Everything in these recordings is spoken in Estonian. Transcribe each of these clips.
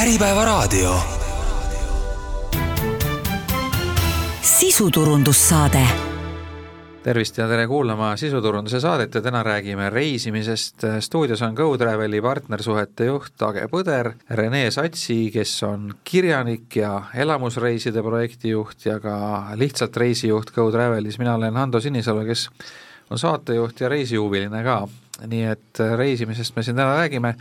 Äripäevaraadio. sisuturundussaade tervist ja tere kuulama sisuturunduse saadet ja täna räägime reisimisest. stuudios on GoTraveli partnersuhete juht Age Põder, Rene Satsi, kes on kirjanik ja elamusreiside projektijuht ja ka lihtsalt reisijuht GoTravelis, mina olen Hando Sinisalu, kes on saatejuht ja reisihuviline ka. nii et reisimisest me siin täna räägime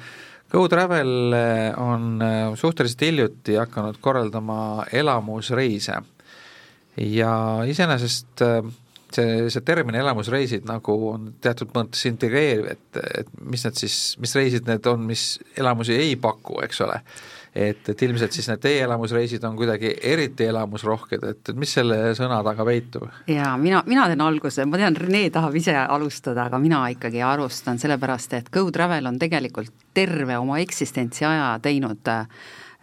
GoTravel on suhteliselt hiljuti hakanud korraldama elamusreise ja iseenesest see, see termin elamusreisid nagu on teatud mõttes integreeriv, et, et mis need siis, mis reisid need on, mis elamusi ei paku, eks ole. Et, et ilmselt siis need teie elamusreisid on kuidagi eriti elamusrohked, et, mis selle sõna taga peitub? jaa, mina, mina teen alguse, ma tean, Rene tahab ise alustada, aga mina ikkagi alustan, sellepärast et Go Travel on tegelikult terve oma eksistentsi aja teinud äh,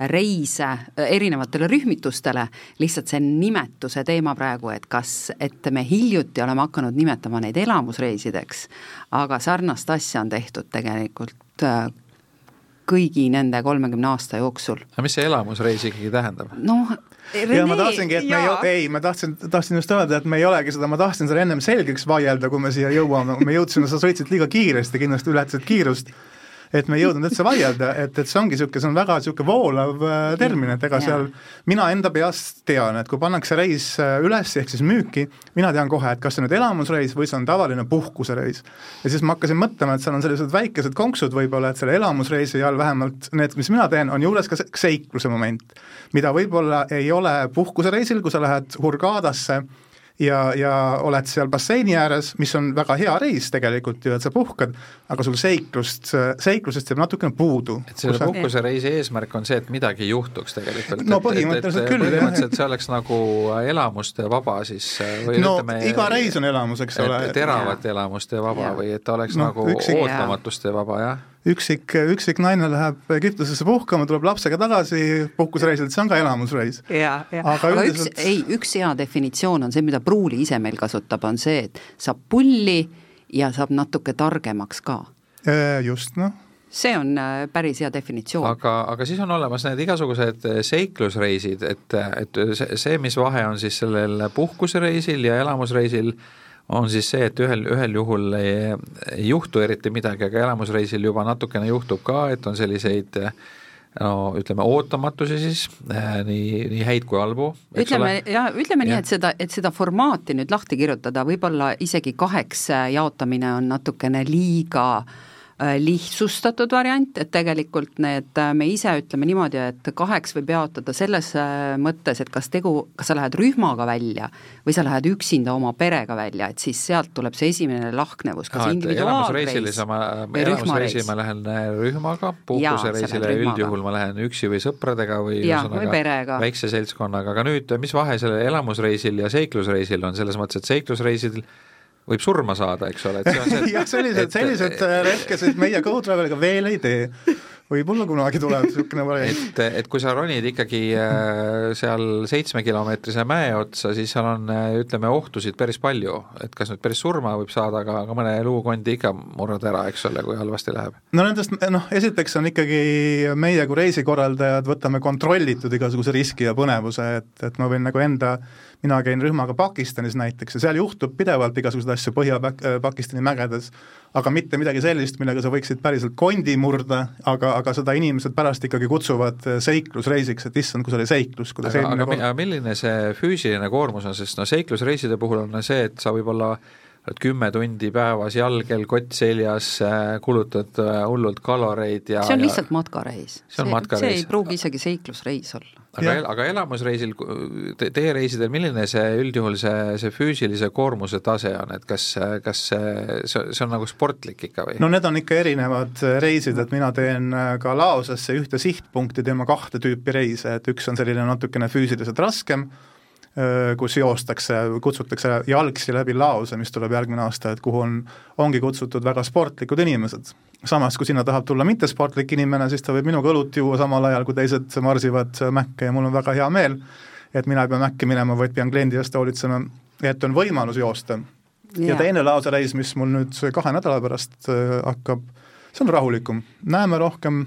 reise erinevatele rühmitustele, lihtsalt see nimetuse teema praegu, et kas, et me hiljuti oleme hakanud nimetama neid elamusreisideks, aga sarnast asja on tehtud tegelikult äh, kõigi nende kolmekümne aasta jooksul. aga mis see elamusreis ikkagi tähendab? noh, ja ma tahtsingi, et me ei, ei, ma tahtsin, tahtsin just öelda, et me ei olegi seda, ma tahtsin selle ennem selgeks vaielda, kui me siia jõuame, me jõudsime, sa sõitsid liiga kiiresti, kindlasti ületasid kiirust et me ei jõudnud üldse vaielda, et, et see ongi niisugune, see on väga niisugune voolav äh, termin, et ega seal mina enda peast tean, et kui pannakse reis äh, üles, ehk siis müüki, mina tean kohe, et kas see on nüüd elamusreis või see on tavaline puhkusereis. ja siis ma hakkasin mõtlema, et seal on sellised väikesed konksud võib-olla, et selle elamusreisi all vähemalt need, mis mina teen, on juures ka seikluse moment, mida võib-olla ei ole puhkusereisil, kui sa lähed Hurghadasse ja, ja oled seal basseini ääres, mis on väga hea reis tegelikult ju, et sa puhkad, aga sul seiklust, seiklusest jääb natukene puudu. et selle puhkusereisi eesmärk on see, et midagi juhtuks tegelikult? no põhimõtteliselt küll. põhimõtteliselt see oleks nagu elamuste vaba siis või no ütleme, iga reis on elamus, eks ole. teravat elamuste vaba ja. või et ta oleks no, nagu ootamatuste vaba, jah üksik, üksik naine läheb Egiptusesse puhkama, tuleb lapsega tagasi puhkusereisilt, see on ka elamusreis. ja, ja aga, aga üldiselt... üks, ei, üks hea definitsioon on see, mida Pruuli ise meil kasutab, on see, et saab pulli ja saab natuke targemaks ka. just, noh see on äh, päris hea definitsioon. aga, aga siis on olemas need igasugused äh, seiklusreisid, et, et see, see, mis vahe on siis sellel puhkusereisil ja elamusreisil, on siis see, et ühel, ühel juhul ei, ei juhtu eriti midagi, aga elamusreisil juba natukene juhtub ka, et on selliseid no ütleme, ootamatusi siis, eh, nii, nii häid kui halbu. ütleme, ja ütleme ja. nii, et seda, et seda formaati nüüd lahti kirjutada, võib-olla isegi kaheks jaotamine on natukene liiga Äh, lihtsustatud variant, et tegelikult need, äh, me ise ütleme niimoodi, et kaheks võib jaotada selles äh, mõttes, et kas tegu, kas sa lähed rühmaga välja või sa lähed üksinda oma perega välja, et siis sealt tuleb see esimene lahknevus, kas individuaalreis või rühmareis. ma lähen rühmaga, puhkusereisile üldjuhul ma lähen üksi või sõpradega või ühesõnaga väikse seltskonnaga, aga nüüd, mis vahe sellel elamusreisil ja seiklusreisil on, selles mõttes, et seiklusreisil võib surma saada, eks ole, et see on see jah, sellised, sellised äh, rehkesed meie GoTraveliga veel ei tee võib-olla kunagi tuleb niisugune variant. et, et kui sa ronid ikkagi äh, seal seitsmekilomeetrise mäe otsa, siis seal on äh, ütleme, ohtusid päris palju, et kas nüüd päris surma võib saada, aga, aga mõne luukondi ikka murrad ära, eks ole, kui halvasti läheb. no nendest noh, esiteks on ikkagi meie kui reisikorraldajad võtame kontrollitud igasuguse riski ja põnevuse, et, et ma võin nagu enda mina käin rühmaga Pakistanis näiteks ja seal juhtub pidevalt igasuguseid asju Põhja-Pakistani mägedes, aga mitte midagi sellist, millega sa võiksid päriselt kondi murda, aga, aga seda inimesed pärast ikkagi kutsuvad äh, seiklusreisiks, et issand, kui see oli seiklus, kuidas aga, aga, aga milline see füüsiline koormus on, sest noh, seiklusreiside puhul on see, et sa võib-olla oled kümme tundi päevas jalgel, kott seljas, äh, kulutad äh, hullult kaloreid ja see on lihtsalt matkareis. see on matkareis. see ei pruugi isegi seiklusreis olla. aga, aga elamusreisil te,, teie reisidel, milline see üldjuhul see, see füüsilise koormuse tase on, et kas, kas see, see on nagu sportlik ikka või? no need on ikka erinevad reisid, et mina teen äh, ka Laosesse ühte sihtpunkti, teeme kahte tüüpi reise, et üks on selline natukene füüsiliselt raskem, kus joostakse, kutsutakse jalgsi läbi Laose, mis tuleb järgmine aasta, et kuhu on, ongi kutsutud väga sportlikud inimesed. samas, kui sinna tahab tulla mittesportlik inimene, siis ta võib minuga õlut juua samal ajal, kui teised marsivad mäkke ja mul on väga hea meel, et mina ei pea mäkke minema, vaid pean kliendi eest hoolitsema, et on võimalus joosta. ja teine Laose reis, mis mul nüüd kahe nädala pärast hakkab, see on rahulikum, näeme rohkem,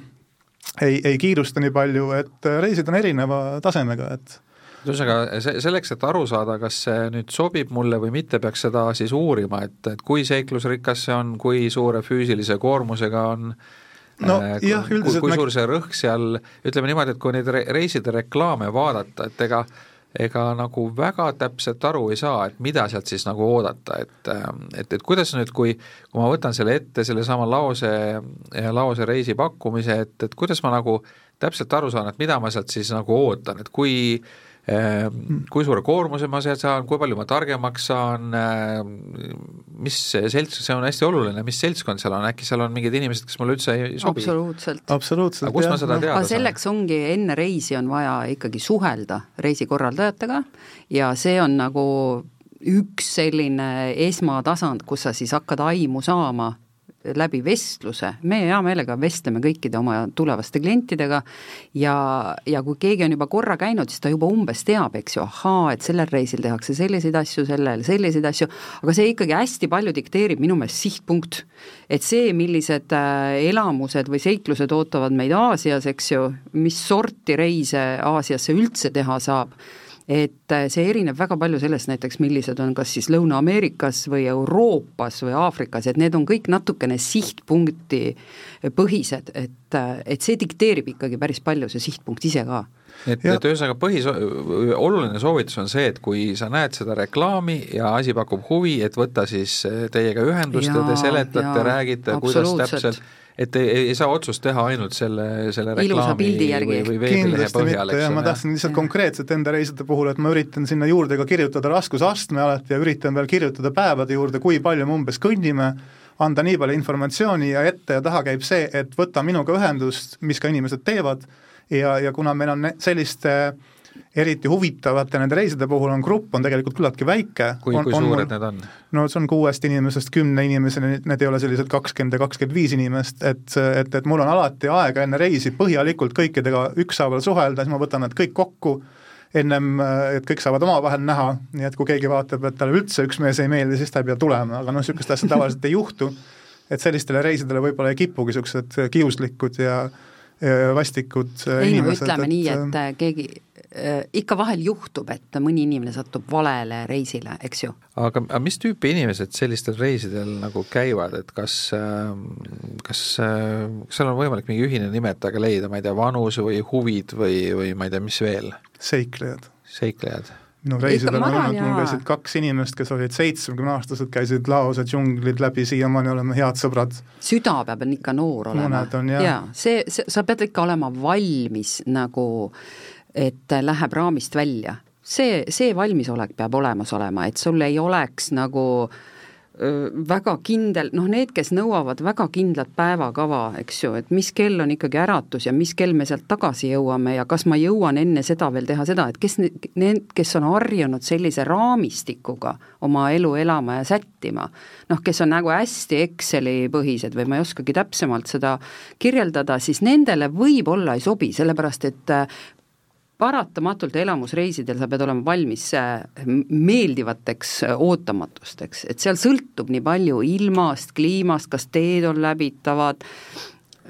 ei, ei kiirusta nii palju, et reisid on erineva tasemega, et ühesõnaga, see, selleks, et aru saada, kas see nüüd sobib mulle või mitte, peaks seda siis uurima, et, et kui seiklusrikas see on, kui suure füüsilise koormusega on no äh, jah, üldiselt kui, kui suur see rõhk seal, ütleme niimoodi, et kui neid re reiside reklaame vaadata, et ega ega nagu väga täpselt aru ei saa, et mida sealt siis nagu oodata, et et, et kuidas nüüd, kui kui ma võtan selle ette, sellesama laose, laose reisi pakkumise, et, et kuidas ma nagu täpselt aru saan, et mida ma sealt siis nagu ootan, et kui äh, kui suure koormuse ma sealt saan, kui palju ma targemaks saan, ehm, mis selts, see on hästi oluline, mis seltskond seal on, äkki seal on mingid inimesed, kes mulle üldse ei sobi? absoluutselt. absoluutselt, aga kust ma seda teada saan? selleks ongi, enne reisi on vaja ikkagi suhelda reisikorraldajatega ja see on nagu üks selline esmatasand, kus sa siis hakkad aimu saama läbi vestluse, me hea meelega vestleme kõikide oma tulevaste klientidega ja, ja kui keegi on juba korra käinud, siis ta juba umbes teab, eks ju, ahaa, et sellel reisil tehakse selliseid asju, sellel selliseid asju, aga see ikkagi hästi palju dikteerib minu meelest sihtpunkt. et see, millised äh, elamused või seiklused ootavad meid Aasias, eks ju, mis sorti reise Aasiasse üldse teha saab et äh, see erineb väga palju sellest näiteks, millised on kas siis Lõuna-Ameerikas või Euroopas või Aafrikas, et need on kõik natukene sihtpunkti põhised, et, äh, et see dikteerib ikkagi päris palju, see sihtpunkt ise ka. Et, et ühesõnaga põhis, oluline soovitus on see, et kui sa näed seda reklaami ja asi pakub huvi, et võtta siis teiega ühendust ja, ja te seletate, räägite, kuidas täpselt et ei, ei saa otsust teha ainult selle, selle reklaami või, või veebilehe põhjal, eks ole. ma tahtsin lihtsalt konkreetselt enda reiside puhul, et ma üritan sinna juurde ka kirjutada raskusastme alati ja üritan veel kirjutada päevade juurde, kui palju me umbes kõnnime, anda nii palju informatsiooni ja ette ja taha käib see, et võta minuga ühendust, mis ka inimesed teevad, ja, ja kuna meil on selliste äh, eriti huvitavate nende reiside puhul on grupp, on tegelikult küllaltki väike. kui, kui on, suured need on? no see on kuuest inimesest kümne inimeseni, need ei ole sellised kakskümmend ja kakskümmend viis inimest, et, et, et mul on alati aega enne reisi põhjalikult kõikidega ükshaaval suhelda, siis ma võtan nad kõik kokku, ennem, et kõik saavad omavahel näha, nii et kui keegi vaatab, et talle üldse üks mees ei meeldi, siis ta ei pea tulema, aga noh, niisugust asja tavaliselt ei juhtu, et sellistele reisidele võib-olla ei kipugi niisugused kiuslikud ja vastikud ei no ütleme et, nii, et keegi Äh, ikka vahel juhtub, et mõni inimene satub valele reisile, eks ju. aga, aga mis tüüpi inimesed sellistel reisidel nagu käivad, et kas, ähm, kas, äh, kas seal on võimalik mingi ühine nimetaja leida, ma ei tea, vanus või huvid või, või ma ei tea, mis veel? seiklejad. seiklejad minu reisidel on olnud, mul käisid kaks inimest, kes olid seitsmekümneaastased, käisid Laose džunglid läbi, siiamaani oleme head sõbrad. süda peab ikka noor olema. mõned on jah. jaa, see, see, sa pead ikka olema valmis nagu äh, et läheb raamist välja. see, see valmisolek peab olemas olema, et sul ei oleks nagu väga kindel, noh need, kes nõuavad väga kindlat päevakava, eks ju, et mis kell on ikkagi äratus ja mis kell me sealt tagasi jõuame ja kas ma jõuan enne seda veel teha seda, et kes need, kes on harjunud sellise raamistikuga oma elu elama ja sättima, noh, kes on nagu hästi Exceli põhised või ma ei oskagi täpsemalt seda kirjeldada, siis nendele võib-olla ei sobi, sellepärast et paratamatult elamusreisidel sa pead olema valmis äh, meeldivateks äh, ootamatusteks, et seal sõltub nii palju ilmast, kliimast, kas teed on läbitavad,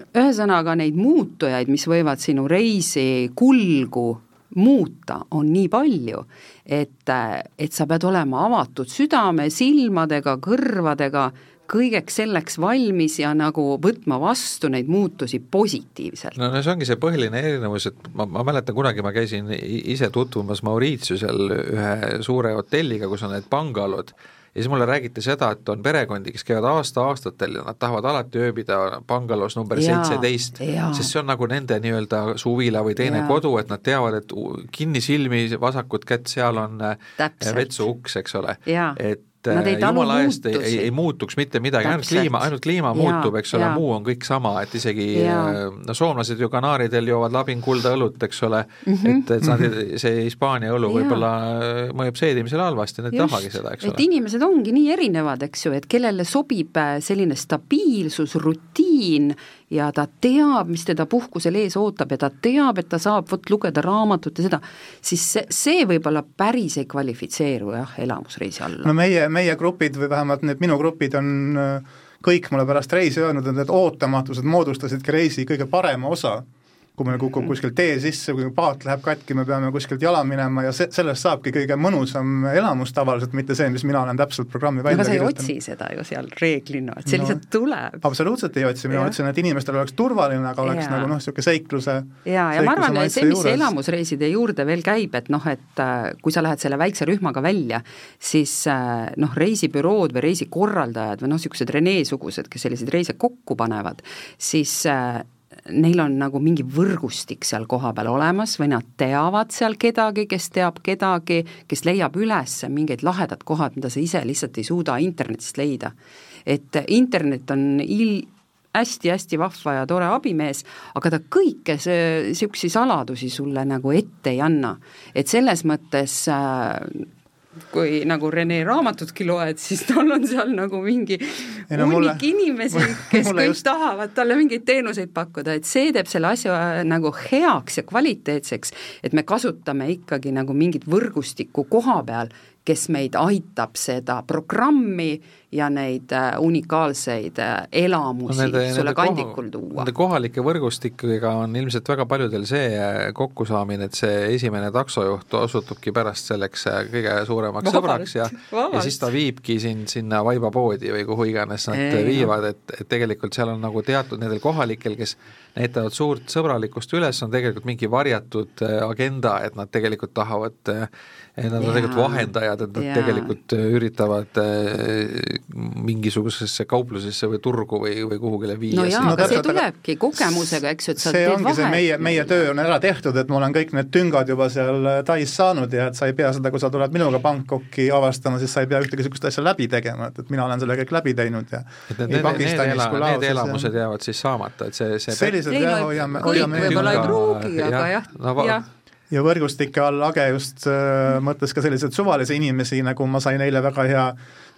ühesõnaga neid muutujaid, mis võivad sinu reisi kulgu muuta, on nii palju, et, äh, et sa pead olema avatud südame, silmadega, kõrvadega kõigeks selleks valmis ja nagu võtma vastu neid muutusi positiivselt. no, no see ongi see põhiline erinevus, et ma, ma mäletan kunagi ma käisin ise tutvumas Mauritiusel ühe suure hotelliga, kus on need bangalod, ja siis mulle räägiti seda, et on perekondi, kes käivad aasta-aastatel ja nad tahavad alati ööbida bangalos number seitseteist, sest see on nagu nende nii-öelda suvila või teine ja. kodu, et nad teavad, et kinnisilmi vasakut kätt, seal on Täpselt. vetsuuks, eks ole. et et jumala eest ei, ei, ei muutuks mitte midagi, ainult kliima, ainult kliima ja, muutub, eks ole, muu on kõik sama, et isegi no soomlased ju Kanaaridel joovad labingkulda õlut, eks ole. Mm, -hmm. et, et nad, see Hispaania õlu võib-olla mõjub seedimisele halvasti, nad ei tahagi seda, eks ole. et inimesed ongi nii erinevad, eks ju, et kellele sobib äh, selline stabiilsus, rutiin ja ta teab, mis teda puhkusel ees ootab ja ta teab, et ta saab vot lugeda raamatut ja seda, siis see, see võib-olla päris ei kvalifitseeru jah, elamusreisi alla. no meie, meie grupid või vähemalt need minu grupid on kõik mulle pärast reisi öelnud, et need ootamatused moodustasidki reisi kõige parema osa kui meil kukub kuskil tee sisse, kui paat läheb katki, me peame kuskilt jala minema ja see, sellest saabki kõige mõnusam elamus tavaliselt, mitte see, mis mina olen täpselt programmi välja aga sa ei otsi seda ju seal reeglina, et see no, lihtsalt tuleb. absoluutselt ei otsi, mina otsin, et inimestel oleks turvaline, aga oleks ja. nagu noh, niisugune seikluse ja, ja ma arvan, see, mis juures. elamusreiside juurde veel käib, et noh, et äh, kui sa lähed selle väikse rühmaga välja, siis äh, noh, reisibürood või reisikorraldajad või noh, niisugused Rene-sugused, kes selliseid reise kokku panevad, siis äh, neil on nagu mingi võrgustik seal kohapeal olemas või nad teavad seal kedagi, kes teab kedagi, kes leiab üles mingid lahedad kohad, mida sa ise lihtsalt ei suuda internetist leida. et internet on il-, hästi-hästi vahva ja tore abimees, aga ta kõike see, niisuguseid saladusi sulle nagu ette ei anna. et selles mõttes äh, kui nagu Rene raamatutki loed, siis tal on seal nagu mingi no, hunnik inimesi, kes kõik just... tahavad talle mingeid teenuseid pakkuda, et see teeb selle asja nagu heaks ja kvaliteetseks, et me kasutame ikkagi nagu mingit võrgustikku koha peal, kes meid aitab seda programmi ja neid äh, unikaalseid äh, elamusi nende, sulle nende kandikul tuua. Nende kohalike võrgustikega on ilmselt väga paljudel see äh, kokkusaamine, et see esimene taksojuht osutubki pärast selleks kõige suuremaks vabalt, sõbraks ja vabalt. ja siis ta viibki sind sinna vaibapoodi või kuhu iganes nad Ei, viivad, et, et tegelikult seal on nagu teatud nendel kohalikel, kes näitavad suurt sõbralikkust üles, on tegelikult mingi varjatud agenda, et nad tegelikult tahavad Nad on tegelikult vahendajad, et nad ja. tegelikult üritavad mingisugusesse kauplusesse või turgu või, või kuhugile viia. no jaa, aga see tulebki kogemusega, eks ju, et sa see ongi vahet. see meie, meie töö on ära tehtud, et ma olen kõik need tüngad juba seal äh, Tais saanud ja et sa ei pea seda, kui sa tuled minuga Bangkoki avastama, siis sa ei pea ühtegi niisugust asja läbi tegema, et, et mina olen selle kõik läbi teinud ja et need, need, need, ela, need elamused ja... jäävad siis saamata, et see, see sellised jah, hoiame, hoiame võib-olla ei pruugi, aga jah, jah ja võrgustike all Age just äh, mõtles ka selliseid suvalisi inimesi, nagu ma sain eile väga hea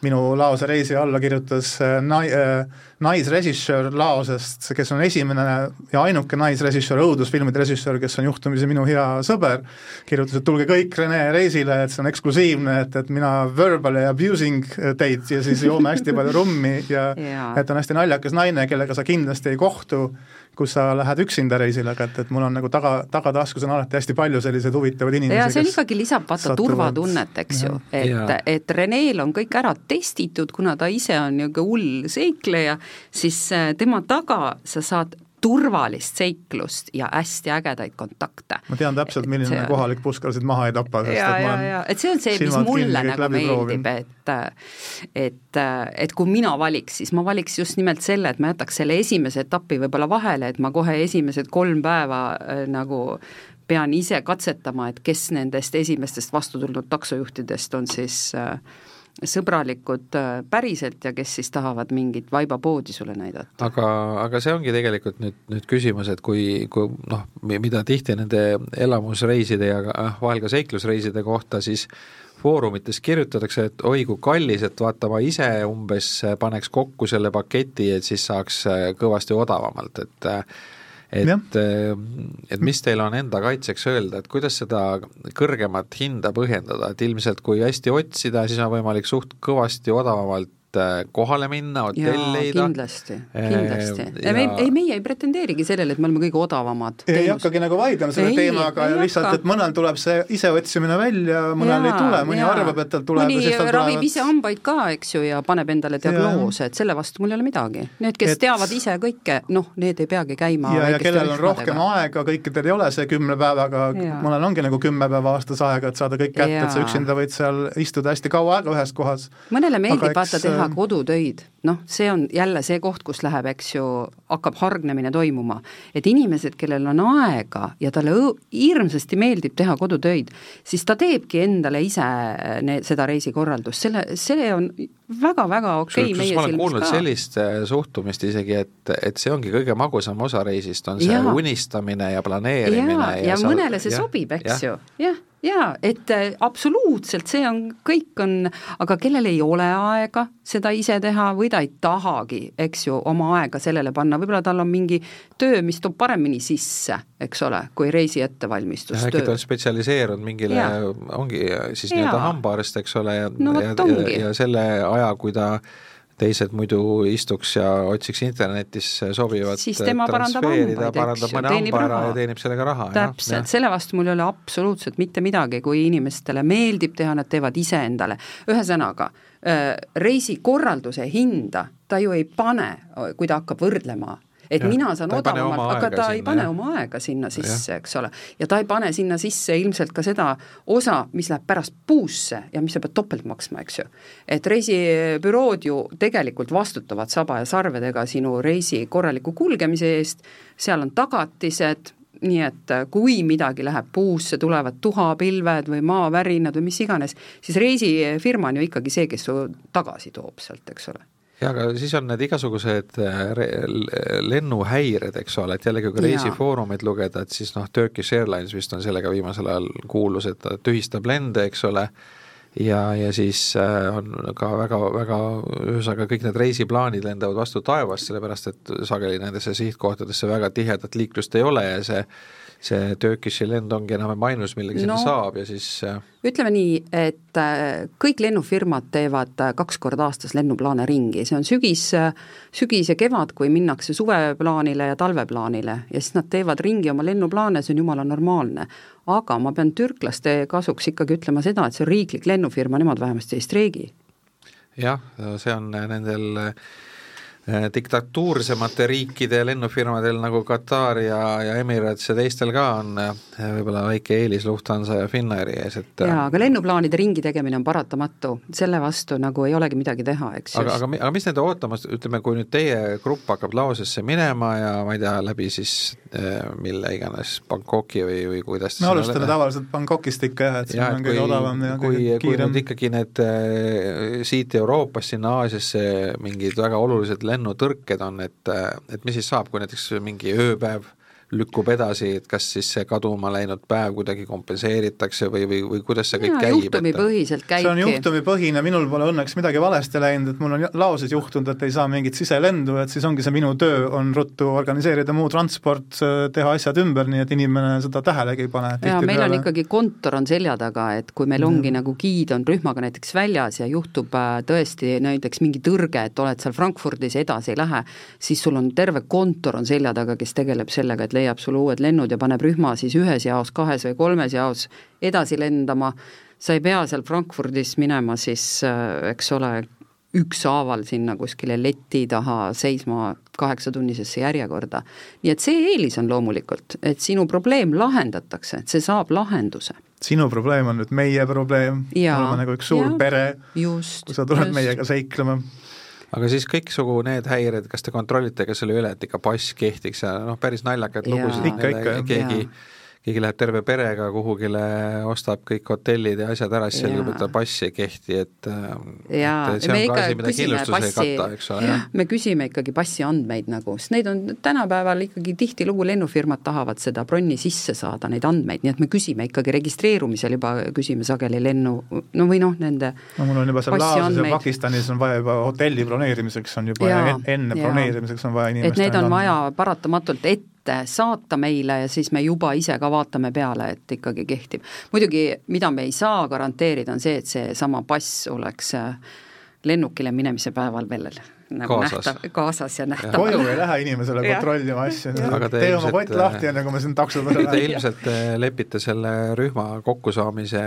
minu Laose reisi alla kirjutas äh, nai-, äh, naisrežissöör Laosest, kes on esimene ja ainuke naisrežissöör, õudusfilmide režissöör, kes on juhtumisi minu hea sõber, kirjutas, et tulge kõik Rene reisile, et see on eksklusiivne, et, et mina verbally abusing teid ja siis joome hästi palju rummi ja, ja et on hästi naljakas naine, kellega sa kindlasti ei kohtu kus sa lähed üksinda reisile, aga et, et mul on nagu taga, tagataskus on alati hästi palju selliseid huvitavaid inimesi, ja see on ikkagi lisab vaata satuvad... turvatunnet, eks ju, et, et Reneel on kõik ära testitud, kuna ta ise on niisugune hull seikleja, siis äh, tema taga sa saad turvalist seiklust ja hästi ägedaid kontakte. ma tean täpselt, milline see... kohalik puskar sind maha ei tapa, sest ja, et ma olen ja, et see on see, mis mulle nagu meeldib, et et, et kui mina valiks, siis ma valiks just nimelt selle, et ma jätaks selle esimese etapi võib-olla vahele, et ma kohe esimesed kolm päeva äh, nagu pean ise katsetama, et kes nendest esimestest vastu tulnud taksojuhtidest on siis äh, sõbralikud äh, päriselt ja kes siis tahavad mingit vaibapoodi sulle näidata. aga, aga see ongi tegelikult nüüd, nüüd küsimus, et kui, kui noh, mida tihti nende elamusreiside ja ah, vahel ka seiklusreiside kohta siis foorumites kirjutatakse, et oi kui kallis, et vaata, ma ise umbes paneks kokku selle paketi, et siis saaks äh, kõvasti odavamalt, et äh, et, äh, et mis teil on enda kaitseks öelda, et kuidas seda kõrgemat hinda põhjendada, et ilmselt kui hästi otsida, siis on võimalik suht kõvasti odavamalt kohale minna, hotell leida. kindlasti, kindlasti äh,. Ja... Me, ei, meie ei pretendeerigi sellele, et me oleme kõige odavamad. ei hakkagi nagu vaidlema selle ei, teemaga, lihtsalt, et mõnel tuleb see iseotsimine välja, mõnel ja, ei tule, mõni ja. arvab, et tal tuleb mõni ravib tulevad... ise hambaid ka, eks ju, ja paneb endale diagnoose, et selle vastu mul ei ole midagi. Need, kes et... teavad ise kõike, noh, need ei peagi käima ja, ja kellel on rohkem aega, kõikidel ei ole see kümne päevaga, mõnel ongi nagu kümme päeva aastas aega, et saada kõik kätte, et sa üksinda võid seal istuda hästi kaua aega ühes kohas. mõnele meeldib vaata teha teha kodutöid, noh, see on jälle see koht, kus läheb, eks ju, hakkab hargnemine toimuma. et inimesed, kellel on aega ja talle hirmsasti meeldib teha kodutöid, siis ta teebki endale ise need, seda reisikorraldust, selle, see on väga-väga okei okay, meie silmis ka. ma olen kuulnud sellist äh, suhtumist isegi, et, et see ongi kõige magusam osa reisist, on see ja. unistamine ja planeerimine ja, ja, ja mõnele see ja, sobib, eks ja. ju, jah jaa, et äh, absoluutselt, see on, kõik on, aga kellel ei ole aega seda ise teha või ta ei tahagi, eks ju, oma aega sellele panna, võib-olla tal on mingi töö, mis toob paremini sisse, eks ole, kui reisi ettevalmistustöö. äkki ta on spetsialiseerunud mingile, ongi siis nii-öelda hambaarst, eks ole, ja no, ja, ja, ja selle aja, kui ta teised muidu istuks ja otsiks internetis sobivat siis tema parandab hambaid, parandab mõne hamba ära ja teenib sellega raha. täpselt, selle vastu mul ei ole absoluutselt mitte midagi, kui inimestele meeldib teha, nad teevad iseendale. ühesõnaga, äh, reisikorralduse hinda ta ju ei pane, kui ta hakkab võrdlema et ja, mina saan odavamalt, aga ta sinna, ei pane jah. oma aega sinna sisse, eks ole. ja ta ei pane sinna sisse ilmselt ka seda osa, mis läheb pärast puusse ja mis sa pead topelt maksma, eks ju. et reisibürood ju tegelikult vastutavad saba ja sarvedega sinu reisi korraliku kulgemise eest, seal on tagatised, nii et kui midagi läheb puusse, tulevad tuhapilved või maavärinad või mis iganes, siis reisifirma on ju ikkagi see, kes su tagasi toob sealt, eks ole jaa, aga siis on need igasugused äh, lennuhäired, eks ole, et jällegi kui reisifoorumeid lugeda, et siis noh, Turkish Airlines vist on sellega viimasel ajal kuulus, et ta tühistab lende, eks ole, ja, ja siis äh, on ka väga, väga, ühesõnaga kõik need reisiplaanid lendavad vastu taevast, sellepärast et sageli nendesse sihtkohtadesse väga tihedat liiklust ei ole ja see see Turkishi lend ongi enam-vähem ainus, millega no, sinna saab ja siis äh, ütleme nii, et äh, kõik lennufirmad teevad äh, kaks korda aastas lennuplaane ringi, see on sügis, sügis ja kevad, kui minnakse suveplaanile ja talveplaanile ja siis nad teevad ringi oma lennuplaane, see on jumala normaalne. aga ma pean türklaste kasuks ikkagi ütlema seda, et see riiklik lennufirma, nemad vähemasti ei streigi. jah, see on nendel Äh, diktatuursemate riikide lennufirmadel nagu Katar ja, ja Emirates ja teistel ka on äh, võib-olla väike eelis Lufthansa ja Finnairi ees, et jaa, aga lennuplaanide ringi tegemine on paratamatu, selle vastu nagu ei olegi midagi teha, eks aga, aga, aga mis nende ootamas, ütleme, kui nüüd teie grupp hakkab laosesse minema ja ma ei tea, läbi siis äh, mille iganes, Bangkoki või, või kuidas me alustame tavaliselt Bangkokist ikka jah, et see on kõige odavam ja kui, kõige kiirem. kui nüüd ikkagi need siit Euroopast sinna Aasiasse mingid väga olulised lennutõrked on, et, et mis siis saab, kui näiteks mingi ööpäev lükkub edasi, et kas siis see kaduma läinud päev kuidagi kompenseeritakse või, või, või kuidas see kõik ja, käib? juhtumipõhiselt käibki. see on juhtumipõhine, minul pole õnneks midagi valesti läinud, et mul on laoses juhtunud, et ei saa mingit siselendu, et siis ongi see minu töö, on ruttu organiseerida muu transport, teha asjad ümber, nii et inimene seda tähelegi ei pane. jaa, meil on ikkagi kontor on selja taga, et kui meil ongi mm. nagu giid on rühmaga näiteks väljas ja juhtub äh, tõesti näiteks mingi tõrge, et oled seal Frankfurdis edasi ei lähe, siis sul on terve kontor on selja taga, kes tegeleb sellega, et leiab sulle uued lennud ja paneb rühma siis ühes jaos, kahes või kolmes jaos edasi lendama, sa ei pea seal Frankfurdis minema siis, äh, eks ole, ükshaaval sinna kuskile leti taha seisma kaheksatunnisesse järjekorda. nii et see eelis on loomulikult, et sinu probleem lahendatakse, et see saab lahenduse. Sinu probleem on nüüd meie probleem, me oleme nagu üks suur ja, pere, kui sa tuled just. meiega seiklema aga siis kõiksugu need häired, kas te kontrollite ka selle üle, et ikka pass kehtiks ja noh, päris naljakad lugusid, keegi ja keegi läheb terve perega kuhugile, ostab kõik hotellid ja asjad ära, siis selgub, et tal passi ei kehti, et jaa, me ikka küsime passi, me küsime ikkagi passi andmeid nagu, sest neid on tänapäeval ikkagi tihtilugu lennufirmad tahavad seda bronni sisse saada, neid andmeid, nii et me küsime ikkagi registreerumisel juba, küsime sageli lennu, no või noh, nende no mul on juba seal Laoses ja Pakistanis on vaja juba hotelli broneerimiseks on juba ja, enne ja. broneerimiseks on vaja inimestel et neid on vaja paratamatult ette ette saata meile ja siis me juba ise ka vaatame peale, et ikkagi kehtib. muidugi, mida me ei saa garanteerida, on see, et seesama pass oleks äh, lennukile minemise päeval veel nagu kaasas. nähtav, kaasas ja nähtav. koju ei lähe inimesele kontrollima asju, tee oma kott lahti, enne kui me sind takso peale Te ilmselt äh, lepite selle rühma kokkusaamise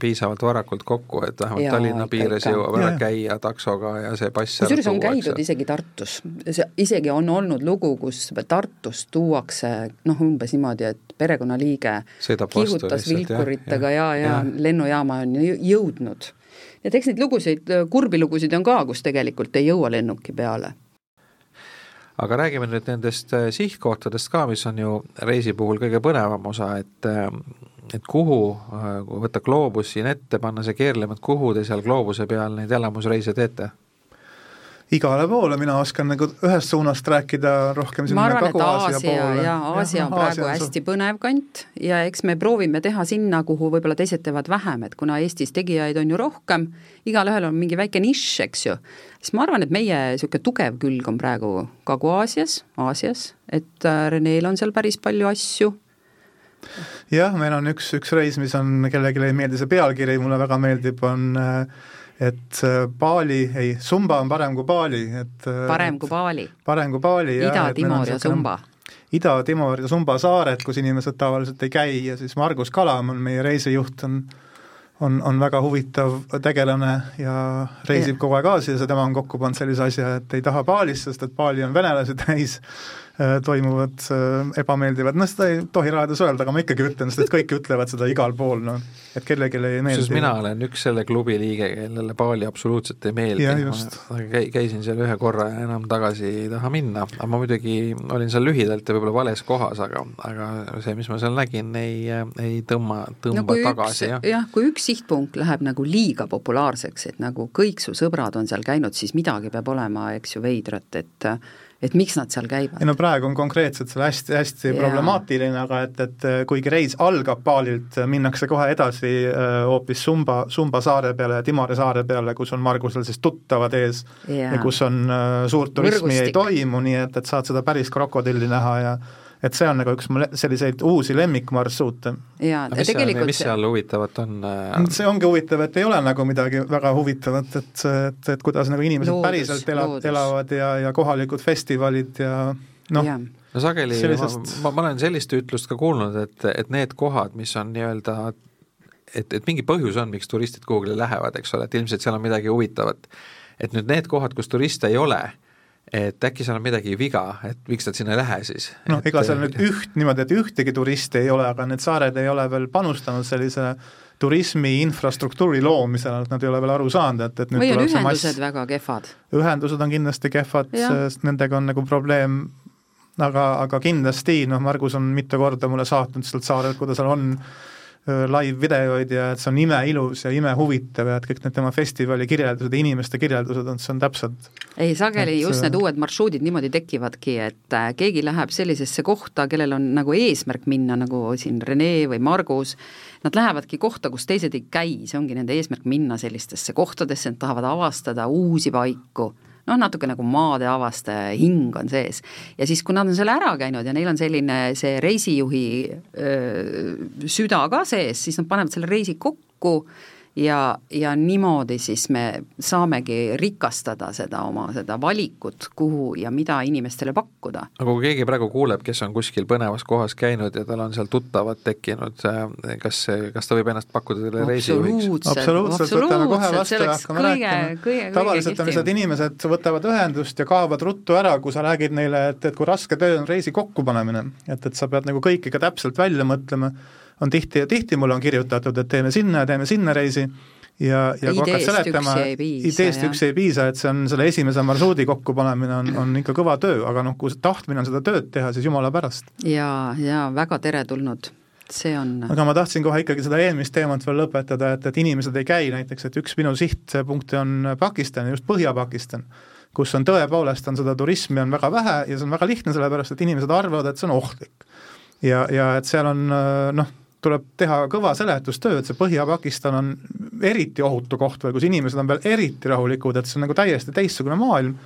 piisavalt varakult kokku, et vähemalt ja, Tallinna piires jõuab ära käia taksoga ja see pass kusjuures on käidud isegi Tartus, see isegi on olnud lugu, kus Tartust tuuakse noh, umbes niimoodi, et perekonnaliige Sõidab kihutas vilkuritega ja, ja, ja, ja lennujaama on jõudnud et eks neid lugusid, kurbi lugusid on ka, kus tegelikult ei jõua lennuki peale aga räägime nüüd nendest äh, sihtkohtadest ka, mis on ju reisi puhul kõige põnevam osa, et äh, et kuhu, äh, kui võtta gloobus siin ette, panna see keerlema, et kuhu te seal gloobuse peal neid elamusreise teete? Igale poole, mina oskan nagu ühest suunast rääkida rohkem ma arvan, et Aasia ja Aasia on praegu Aasia hästi põnev kant ja eks me proovime teha sinna, kuhu võib-olla teised teevad vähem, et kuna Eestis tegijaid on ju rohkem, igalühel on mingi väike nišš, eks ju, siis ma arvan, et meie niisugune tugev külg on praegu Kagu-Aasias, Aasias, et äh, Reneel on seal päris palju asju, jah, meil on üks, üks reis, mis on, kellelegi ei meeldi see pealkiri, mulle väga meeldib, on äh, et Bali, ei, Sumba on parem kui Bali, et parem kui Bali? parem kui Bali, jah. Ida-Timor ja Sumba Ida-Timor ja Sumba saared, kus inimesed tavaliselt ei käi ja siis Margus Kalam on meie reisijuht, on on, on väga huvitav tegelane ja reisib ja. kogu aeg Aasias ja tema on kokku pannud sellise asja, et ei taha Balis, sest et Bali on venelasi täis Äh, toimuvad äh, ebameeldivad, noh seda ei tohi raadios öelda, aga ma ikkagi ütlen, sest et kõik ütlevad seda igal pool, noh, et kellelegi ei meeldi. kusjuures mina olen üks selle klubi liige, kellele Bali absoluutselt ei meeldi, ma käi-, käisin seal ühe korra ja enam tagasi ei taha minna, aga ma muidugi olin seal lühidalt ja võib-olla vales kohas, aga, aga see, mis ma seal nägin, ei, ei tõmba, tõmba no, tagasi, jah. jah, kui üks sihtpunkt läheb nagu liiga populaarseks, et nagu kõik su sõbrad on seal käinud, siis midagi peab olema, eks ju, veidrat, et et miks nad seal käivad? ei no praegu on konkreetselt seal hästi-hästi problemaatiline, aga et, et kuigi reis algab Balilt, minnakse kohe edasi äh, hoopis Sumba, Sumba saare peale ja Timore saare peale, kus on Margusel siis tuttavad ees ja, ja kus on äh, suurt turismi Võrgustik. ei toimu, nii et, et saad seda päris krokodilli näha ja et see on nagu üks mu selliseid uusi lemmikmarsruute. jaa, tegelikult mis seal huvitavat on äh...? see ongi huvitav, et ei ole nagu midagi väga huvitavat, et, et, et kuidas nagu inimesed loodus, päriselt elab, elavad ja, ja kohalikud festivalid ja noh, no sageli sellisest... ma, ma, ma olen sellist ütlust ka kuulnud, et, et need kohad, mis on nii-öelda et, et mingi põhjus on, miks turistid kuhugile lähevad, eks ole, et ilmselt seal on midagi huvitavat. et nüüd need kohad, kus turiste ei ole, et äkki seal on midagi viga, et miks nad sinna ei lähe siis? noh, ega seal nüüd üht, niimoodi, et ühtegi turisti ei ole, aga need saared ei ole veel panustanud sellise turismi infrastruktuuri loomisele, et nad ei ole veel aru saanud, et, et nüüd või on ühendused mass... väga kehvad? ühendused on kindlasti kehvad, sest nendega on nagu probleem, aga, aga kindlasti noh, Margus on mitu korda mulle saatnud sealt saarelt, kui ta seal on, live-videoid ja et see on imeilus ja imehuvitav ja et kõik need tema festivali kirjeldused ja inimeste kirjeldused on, see on täpselt ei, sageli et, just need uued marsruudid niimoodi tekivadki, et äh, keegi läheb sellisesse kohta, kellel on nagu eesmärk minna, nagu siin Rene või Margus, nad lähevadki kohta, kus teised ei käi, see ongi nende eesmärk, minna sellistesse kohtadesse, nad tahavad avastada uusi paiku noh, natuke nagu maade avastaja hing on sees. ja siis, kui nad on selle ära käinud ja neil on selline see reisijuhi öö, süda ka sees, siis nad panevad selle reisi kokku ja, ja niimoodi siis me saamegi rikastada seda oma, seda valikut, kuhu ja mida inimestele pakkuda. aga kui keegi praegu kuuleb, kes on kuskil põnevas kohas käinud ja tal on seal tuttavad tekkinud, äh, kas, kas ta võib ennast pakkuda teile reisijuhiks? absoluutselt, võtame kohe vastu ja hakkame rääkima. tavaliselt on lihtsalt inimesed võtavad ühendust ja kaovad ruttu ära, kui sa räägid neile, et, et kui raske töö on reisi kokkupanemine, et, et sa pead nagu kõik ikka täpselt välja mõtlema on tihti, tihti mulle on kirjutatud, et teeme sinna ja teeme sinna reisi, ja, ja kui hakkad seletama, ideest üks ei piisa, et see on selle esimese marsruudi kokkupanemine on, on ikka kõva töö, aga noh, kui tahtmine on seda tööd teha, siis jumala pärast. jaa, jaa, väga teretulnud see on aga ma tahtsin kohe ikkagi seda eelmist teemat veel lõpetada, et, et inimesed ei käi näiteks, et üks minu sihtpunkte on Pakistan, just Põhja-Pakistan, kus on tõepoolest, on seda turismi on väga vähe ja see on väga lihtne, sellepärast et inimesed arvavad, et see on ohtlik. ja, ja et seal on noh, tuleb teha kõva seletustöö, et see Põhja-Pakistan on eriti ohutu koht veel, kus inimesed on veel eriti rahulikud, et see on nagu täiesti teistsugune maailm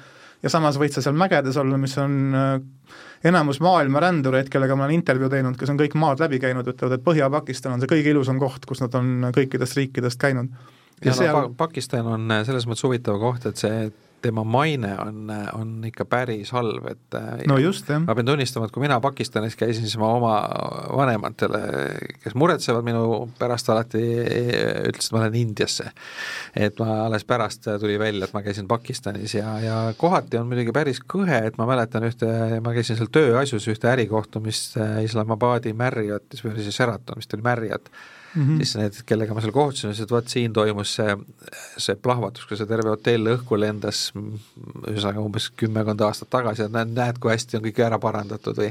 ja samas võid sa seal mägedes olla, mis on äh, enamus maailma rändureid, kellega ma olen intervjuu teinud, kes on kõik maad läbi käinud, ütlevad, et Põhja-Pakistan on see kõige ilusam koht, kus nad on kõikidest riikidest käinud. ja, ja no seal... Pakistan on äh, selles mõttes huvitav koht, et see tema maine on, on ikka päris halb, et äh, no just, jah. ma pean tunnistama, et kui mina Pakistanis käisin, siis ma oma vanematele, kes muretsevad minu pärast alati, ütlesin, et ma lähen Indiasse. et ma alles pärast tuli välja, et ma käisin Pakistanis ja, ja kohati on muidugi päris kõhe, et ma mäletan ühte, ma käisin seal tööasjus ühte ärikohtumist Islamabadi Marriotis või oli see Sheraton, vist oli Marriott mm, -hmm. siis need, kellega ma seal kohtusin, ütlesid, vot siin toimus see, see plahvatus, kui see terve hotell õhku lendas, ühesõnaga umbes kümmekond aastat tagasi, et näed, näed, kui hästi on kõik ära parandatud või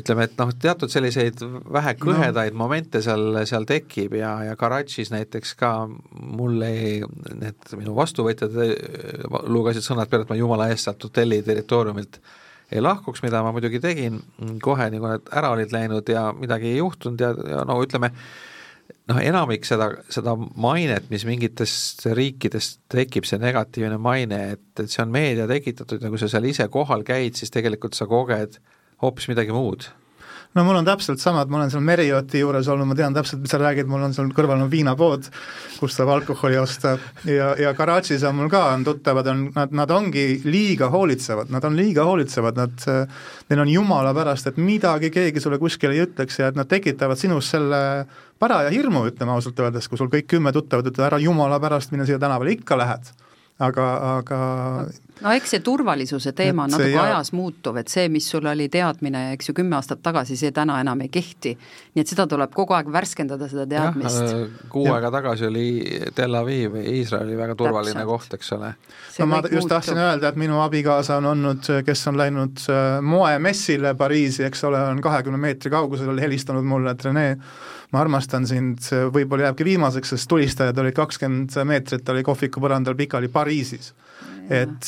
ütleme, et noh, teatud selliseid vähe kõhedaid no. momente seal, seal tekib ja, ja Karachis näiteks ka mul ei, need minu vastuvõtjad lugesid sõnad peale, et ma jumala eest sealt hotelli territooriumilt ei lahkuks, mida ma muidugi tegin kohe, nii kui nad ära olid läinud ja midagi ei juhtunud ja, ja no ütleme, noh, enamik seda, seda mainet, mis mingitest riikidest tekib, see negatiivne maine, et, et see on meedia tekitatud ja kui sa seal ise kohal käid, siis tegelikult sa koged hoopis midagi muud no mul on täpselt samad, ma olen seal Merioti juures olnud, ma tean täpselt, mis sa räägid, mul on seal kõrval on viinapood, kust saab alkoholi osta. Ja, ja Karachis on mul ka, on tuttavad, on, nad, nad ongi liiga hoolitsevad, nad on liiga hoolitsevad, nad, neil on jumala pärast, et midagi keegi sulle kuskil ei ütleks ja et nad tekitavad sinus selle paraja hirmu, ütleme ausalt öeldes, kui sul kõik kümme tuttavat ütlevad, ära jumala pärast, mine siia tänavale, ikka lähed aga, aga no eks see turvalisuse teema on natuke ajas muutuv, et see, mis sul oli teadmine, eks ju, kümme aastat tagasi, see täna enam ei kehti. nii et seda tuleb kogu aeg värskendada, seda teadmist. Äh, kuu ja. aega tagasi oli Tel Aviv, Iisraeli väga turvaline Täpselt. koht, eks ole. no ma just muutub. tahtsin öelda, et minu abikaasa on olnud, kes on läinud äh, moemessile Pariisi, eks ole, on kahekümne meetri kaugusel helistanud mulle, et Rene, ma armastan sind, võib-olla jääbki viimaseks, sest tulistajad olid kakskümmend meetrit, oli kohviku põrandal pikali Pariisis. Et,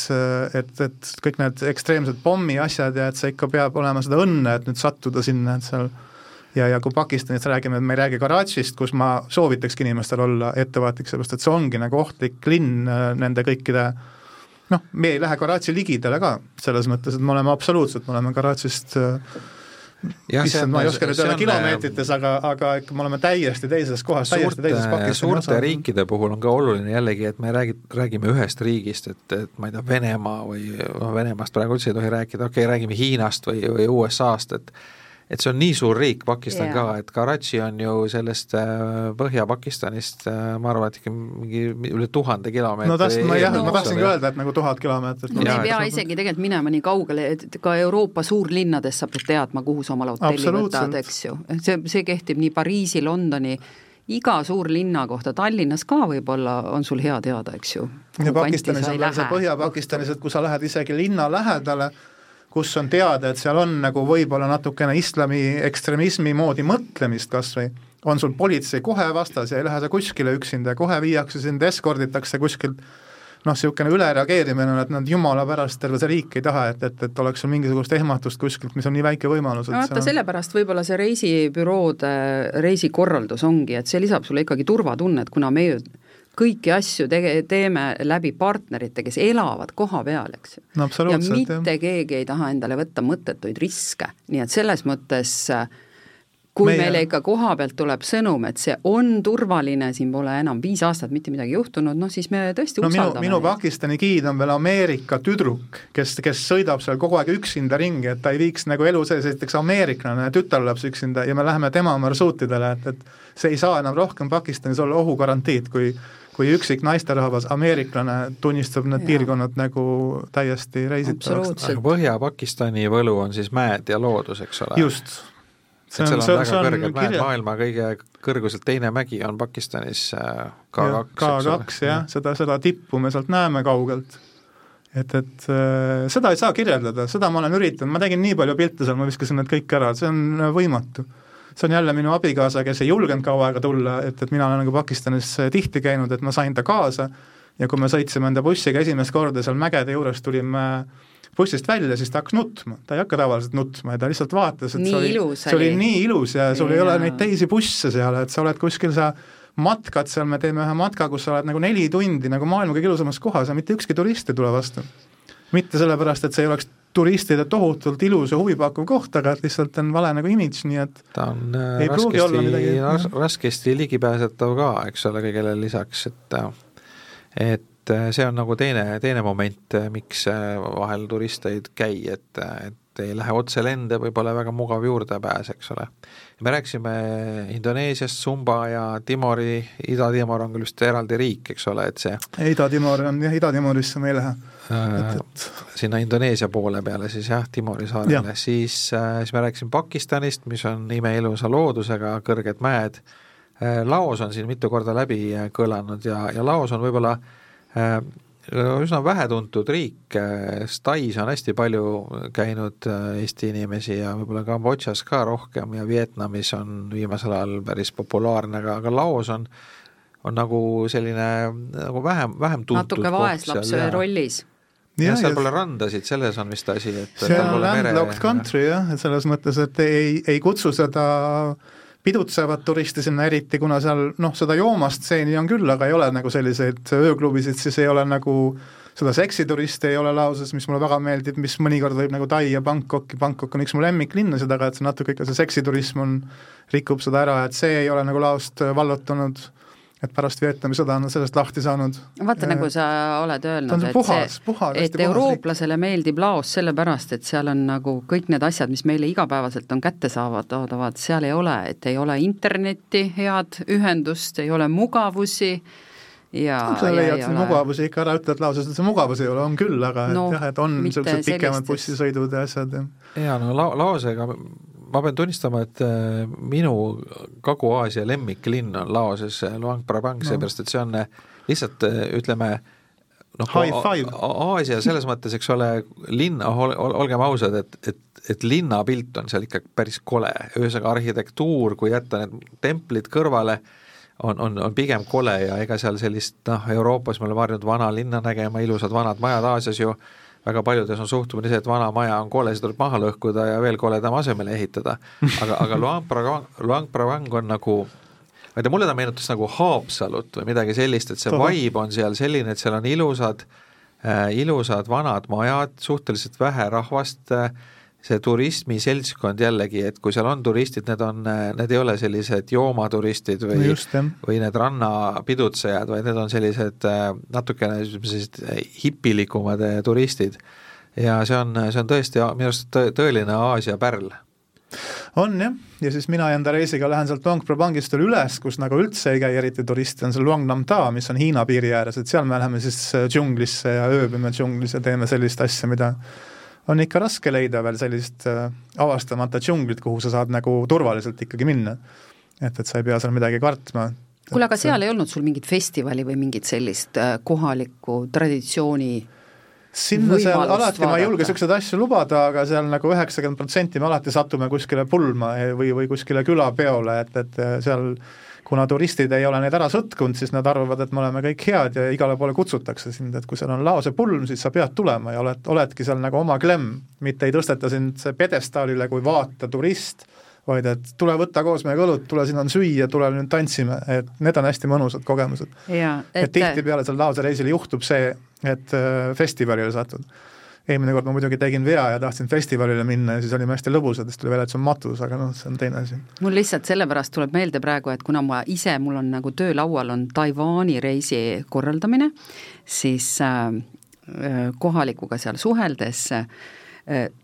et, et kõik need ekstreemsed pommiasjad ja et sa ikka peab olema seda õnne, et nüüd sattuda sinna, et seal ja, ja kui Pakistanist räägime, et me ei räägi Karachist, kus ma soovitakski inimestel olla ettevaatlik, sellepärast et see ongi nagu ohtlik linn äh, nende kõikide noh, me ei lähe Karachi ligidale ka, selles mõttes, et me oleme absoluutselt, me oleme Karachist äh, issand, ma ei oska nüüd öelda kilomeetrites, aga, aga ikka me oleme täiesti teises kohas, täiesti teises Pakistani suurte riikide puhul on ka oluline jällegi, et me räägi-, räägime ühest riigist, et, et ma ei tea, Venemaa või noh, Venemaast praegu üldse ei tohi rääkida, okei okay,, räägime Hiinast või, või USA-st, et et see on nii suur riik, Pakistan yeah. ka, et Karachi on ju sellest äh, Põhja-Pakistanist, äh, ma arvan, et ikka mingi üle tuhande kilomeetri no täpselt, ma jah, ma tahtsingi öelda, et nagu tuhat kilomeetrit. no me ei pea isegi tegelikult minema nii kaugele, et ka Euroopa suurlinnades sa pead teadma, kuhu sa omale hotelli võtad, eks ju. see, see kehtib nii Pariisi, Londoni, iga suurlinna kohta, Tallinnas ka võib-olla on sul hea teada, eks ju. ja Pakistanis on veel see Põhja-Pakistanis, et kui sa lähed isegi linna lähedale, kus on teada, et seal on nagu võib-olla natukene islami ekstremismi moodi mõtlemist kas või, on sul politsei kohe vastas ja ei lähe sa kuskile üksinda ja kohe viiakse sind, eskorditakse kuskilt noh, niisugune ülereageerimine on, et nad jumala pärast, terve see riik ei taha, et, et, et oleks sul mingisugust ehmatust kuskilt, mis on nii väike võimalus. no vaata, sellepärast võib-olla see reisibüroode reisikorraldus ongi, et see lisab sulle ikkagi turvatunnet, kuna meie kõiki asju tege-, teeme läbi partnerite, kes elavad koha peal, eks ju no,. ja mitte jah. keegi ei taha endale võtta mõttetuid riske, nii et selles mõttes kui Meie... meile ikka koha pealt tuleb sõnum, et see on turvaline, siin pole enam viis aastat mitte midagi juhtunud, noh siis me tõesti no, usaldame minu, minu Pakistani giid on veel Ameerika tüdruk, kes, kes sõidab seal kogu aeg üksinda ringi, et ta ei viiks nagu elu sees, esiteks ameeriklane, tütarlaps üksinda ja me läheme tema marsruutidele, et, et see ei saa enam rohkem Pakistanis olla ohugarantiid, kui kui üksik naisterahvas, ameeriklane, tunnistab need ja. piirkonnad nagu täiesti reisitavaks. aga Põhja-Pakistani võlu on siis mäed ja loodus, eks ole? just. Seal on, on väga kõrged mäed, maailma kõige kõrguselt teine mägi on Pakistanis K2, äh, K2 jah, seda, seda tippu me sealt näeme kaugelt. Et, et äh, seda ei saa kirjeldada, seda ma olen üritanud, ma tegin nii palju pilte seal, ma viskasin need kõik ära, see on võimatu. See on jälle minu abikaasa, kes ei julgenud kaua aega tulla, et, et mina olen nagu Pakistanis äh, tihti käinud, et ma sain ta kaasa. Ja kui me sõitsime enda bussiga esimest korda seal mägede juures, tulime bussist välja, siis ta hakkas nutma, ta ei hakka tavaliselt nutma ja ta lihtsalt vaatas, et nii see oli, see oli nii ilus ja sul ja. ei ole neid teisi busse seal, et sa oled kuskil, sa matkad seal, me teeme ühe matka, kus sa oled nagu neli tundi nagu maailma kõige ilusamas kohas ja mitte ükski turist ei tule vastu. mitte sellepärast, et see ei oleks turistide tohutult ilus ja huvipakkuv koht, aga et lihtsalt on vale nagu imidž, nii et ta on äh, raskesti, ras, raskesti ligipääsetav ka, eks ole, kõigele lisaks, et et äh, see on nagu teine, teine moment, miks äh, vahel turiste ei käi, et, et ei lähe otse lende, võib-olla väga mugav juurdepääs, eks ole. me rääkisime Indoneesiast, Sumba ja Timori, Ida-Timor on küll vist eraldi riik, eks ole, et see Ida-Timor on jah, Ida-Timorisse me ei lähe. Äh, sinna Indoneesia poole peale siis jah, Timori saarele, siis, äh, siis me rääkisime Pakistanist, mis on imeilusa loodusega, kõrged mäed, äh, Laos on siin mitu korda läbi kõlanud ja, ja Laos on võib-olla üsna vähetuntud riik, Tais on hästi palju käinud Eesti inimesi ja võib-olla Kambodžas ka rohkem ja Vietnamis on viimasel ajal päris populaarne, aga, aga Laos on on nagu selline nagu vähem, vähem tuntud natuke vaeslapse rollis. Jah, seal pole randasid, selles on vist asi, et see on landlocked country jah, et selles mõttes, et ei, ei kutsu seda pidutsevat turisti sinna eriti, kuna seal noh, seda joomast stseeni on küll, aga ei ole nagu selliseid ööklubisid, siis ei ole nagu seda seksituristi ei ole lauses, mis mulle väga meeldib, mis mõnikord võib nagu Tai ja Bangkoki, Bangkok on üks mu lemmiklinnasid, aga et see natuke ikka see seksiturism on, rikub seda ära, et see ei ole nagu laost vallutanud et pärast Vietnami sõda on sellest lahti saanud. vaata, nagu sa oled öelnud, et puhas, see, et eurooplasele meeldib Laos sellepärast, et seal on nagu kõik need asjad, mis meile igapäevaselt on kättesaadavad, seal ei ole, et ei ole internetti, head ühendust, ei ole mugavusi ja sa leiad selle mugavuse ikka ära, ütled lauses, et see mugavus ei ole, on küll, aga no, et jah, et on niisugused pikemad bussisõidud ja asjad ja jaa, no la-, Laosega ma pean tunnistama, et äh, minu Kagu-Aasia lemmiklinn on Laoses Luang Prabang no., seepärast et see on äh, lihtsalt äh, ütleme noh, Aasia selles mõttes, eks ole, linn, ol, olgem ausad, et, et, et linnapilt on seal ikka päris kole, ühesõnaga arhitektuur, kui jätta need templid kõrvale, on, on, on pigem kole ja ega seal sellist noh, Euroopas me oleme harjunud vana linna nägema, ilusad vanad majad Aasias ju väga paljudes on suhtumine see, et vana maja on kole, see tuleb maha lõhkuda ja veel koledam asemele ehitada. aga, aga Luang Prabang, Luang Prabang on nagu ma ei tea, mulle ta meenutas nagu Haapsalut või midagi sellist, et see vibe on seal selline, et seal on ilusad äh,, ilusad vanad majad, suhteliselt vähe rahvast äh,, see turismiseltskond jällegi, et kui seal on turistid, need on, need ei ole sellised joomaturistid või no, või need rannapidutsejad, vaid need on sellised äh, natukene sellised hipilikumad äh, turistid. ja see on, see on tõesti minu arust tõeline Aasia pärl. On jah, ja siis mina enda reisiga lähen sealt Luang Prabangist veel üles, kus nagu üldse ei käi eriti turiste, on see Luang Nam Ta, mis on Hiina piiri ääres, et seal me läheme siis äh, džunglisse ja ööbime džunglis ja teeme sellist asja, mida on ikka raske leida veel sellist äh, avastamata džunglit, kuhu sa saad nagu turvaliselt ikkagi minna. et, et sa ei pea seal midagi kartma. kuule, aga seal ei olnud sul mingit festivali või mingit sellist äh, kohalikku traditsiooni sinna seal alati ma ei julge niisuguseid asju lubada, aga seal nagu üheksakümmend protsenti me alati satume kuskile pulma või, või kuskile külapeole, et, et seal kuna turistid ei ole neid ära sõtkunud, siis nad arvavad, et me oleme kõik head ja igale poole kutsutakse sind, et kui seal on laos ja pulm, siis sa pead tulema ja oled, oledki seal nagu oma klemm, mitte ei tõsteta sind pjedestaalile kui vaata turist, vaid et tule võta koos meiega õlut, tule siin on süüa, tule nüüd tantsime, et need on hästi mõnusad kogemused. et, et tihtipeale seal laose reisil juhtub see, et äh, festivalile satud eelmine kord ma muidugi tegin vea ja tahtsin festivalile minna ja siis olime hästi lõbusad, siis tuli välja, et see on matus, aga noh, see on teine asi. mul lihtsalt sellepärast tuleb meelde praegu, et kuna ma ise, mul on nagu töölaual on Taiwan'i reisi korraldamine, siis äh, äh kohalikuga seal suheldes äh,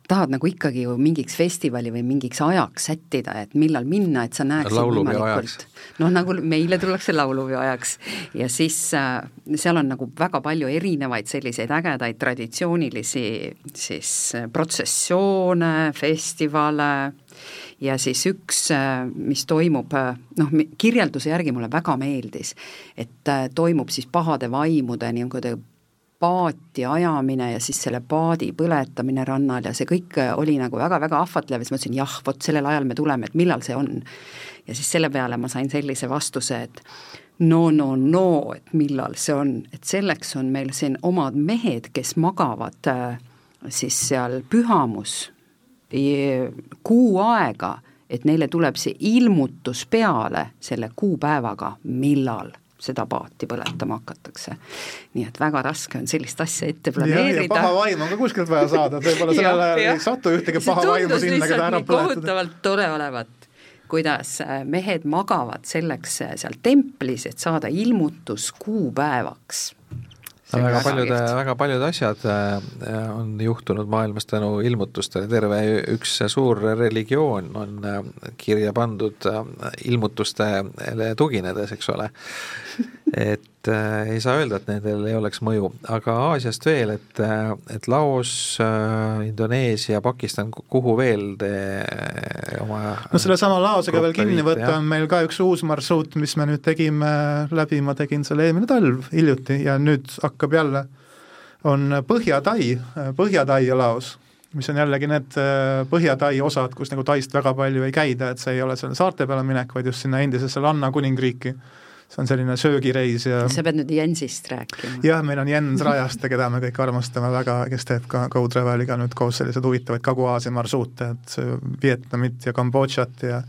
tahad nagu ikkagi ju mingiks festivali või mingiks ajaks sättida, et millal minna, et sa näeksid võimalikult. Noh, nagu meile tullakse laulupeo ajaks ja siis äh, seal on nagu väga palju erinevaid selliseid ägedaid traditsioonilisi siis äh, protsessioone, festivale. Ja siis üks, äh, mis toimub, noh, kirjelduse järgi mulle väga meeldis, et toimub siis pahade vaimude niisugune paati ajamine ja siis selle paadi põletamine rannal ja see kõik oli nagu väga-väga ahvatlev ja siis mõtlesin, jah, vot sellel ajal me tuleme, et millal see on. ja siis selle peale ma sain sellise vastuse, et no, no, no, et millal see on, et selleks on meil siin omad mehed, kes magavad äh, siis seal pühamus kuu aega, et neile tuleb see ilmutus peale selle kuupäevaga, millal seda paati põletama hakatakse. nii et väga raske on sellist asja ette planeerida. paha vaim on ka kuskilt vaja saada, võib-olla sellel ajal ei satu ühtegi paha vaimu sinna, keda ära põletada. kohutavalt tore olevat, kuidas äh, mehed magavad selleks äh, seal templis, et saada ilmutus kuupäevaks väga paljud, väga paljud asjad äh, on juhtunud maailmas tänu ilmutustele, terve üks suur religioon on äh, kirja pandud äh, ilmutustele tuginedes, eks ole. et äh, ei saa öelda, et nendel ei oleks mõju, aga Aasiast veel, et, äh, et Laos äh,, Indoneesia, Pakistan, kuhu veel te äh, oma no sellesama Laosega veel kinni võtta on meil ka üks uus marsruut, mis me nüüd tegime läbi, ma tegin selle eelmine talv hiljuti ja nüüd hakkab jälle, on Põhja-Tai, Põhja-Tai ja Laos mis on jällegi need äh, Põhja-Tai osad, kus nagu Taist väga palju ei käida, et see ei ole seal saarte peale minek, vaid just sinna endisesse Lanna kuningriiki see on selline söögireis ja sa pead nüüd Jensist rääkima. jah, meil on Jens Rajaste, keda me kõik armastame väga, kes teeb ka Go Traveliga nüüd koos selliseid huvitavaid Kagu-Aasia marsruute, et Vietnamit ja Kambodžat ja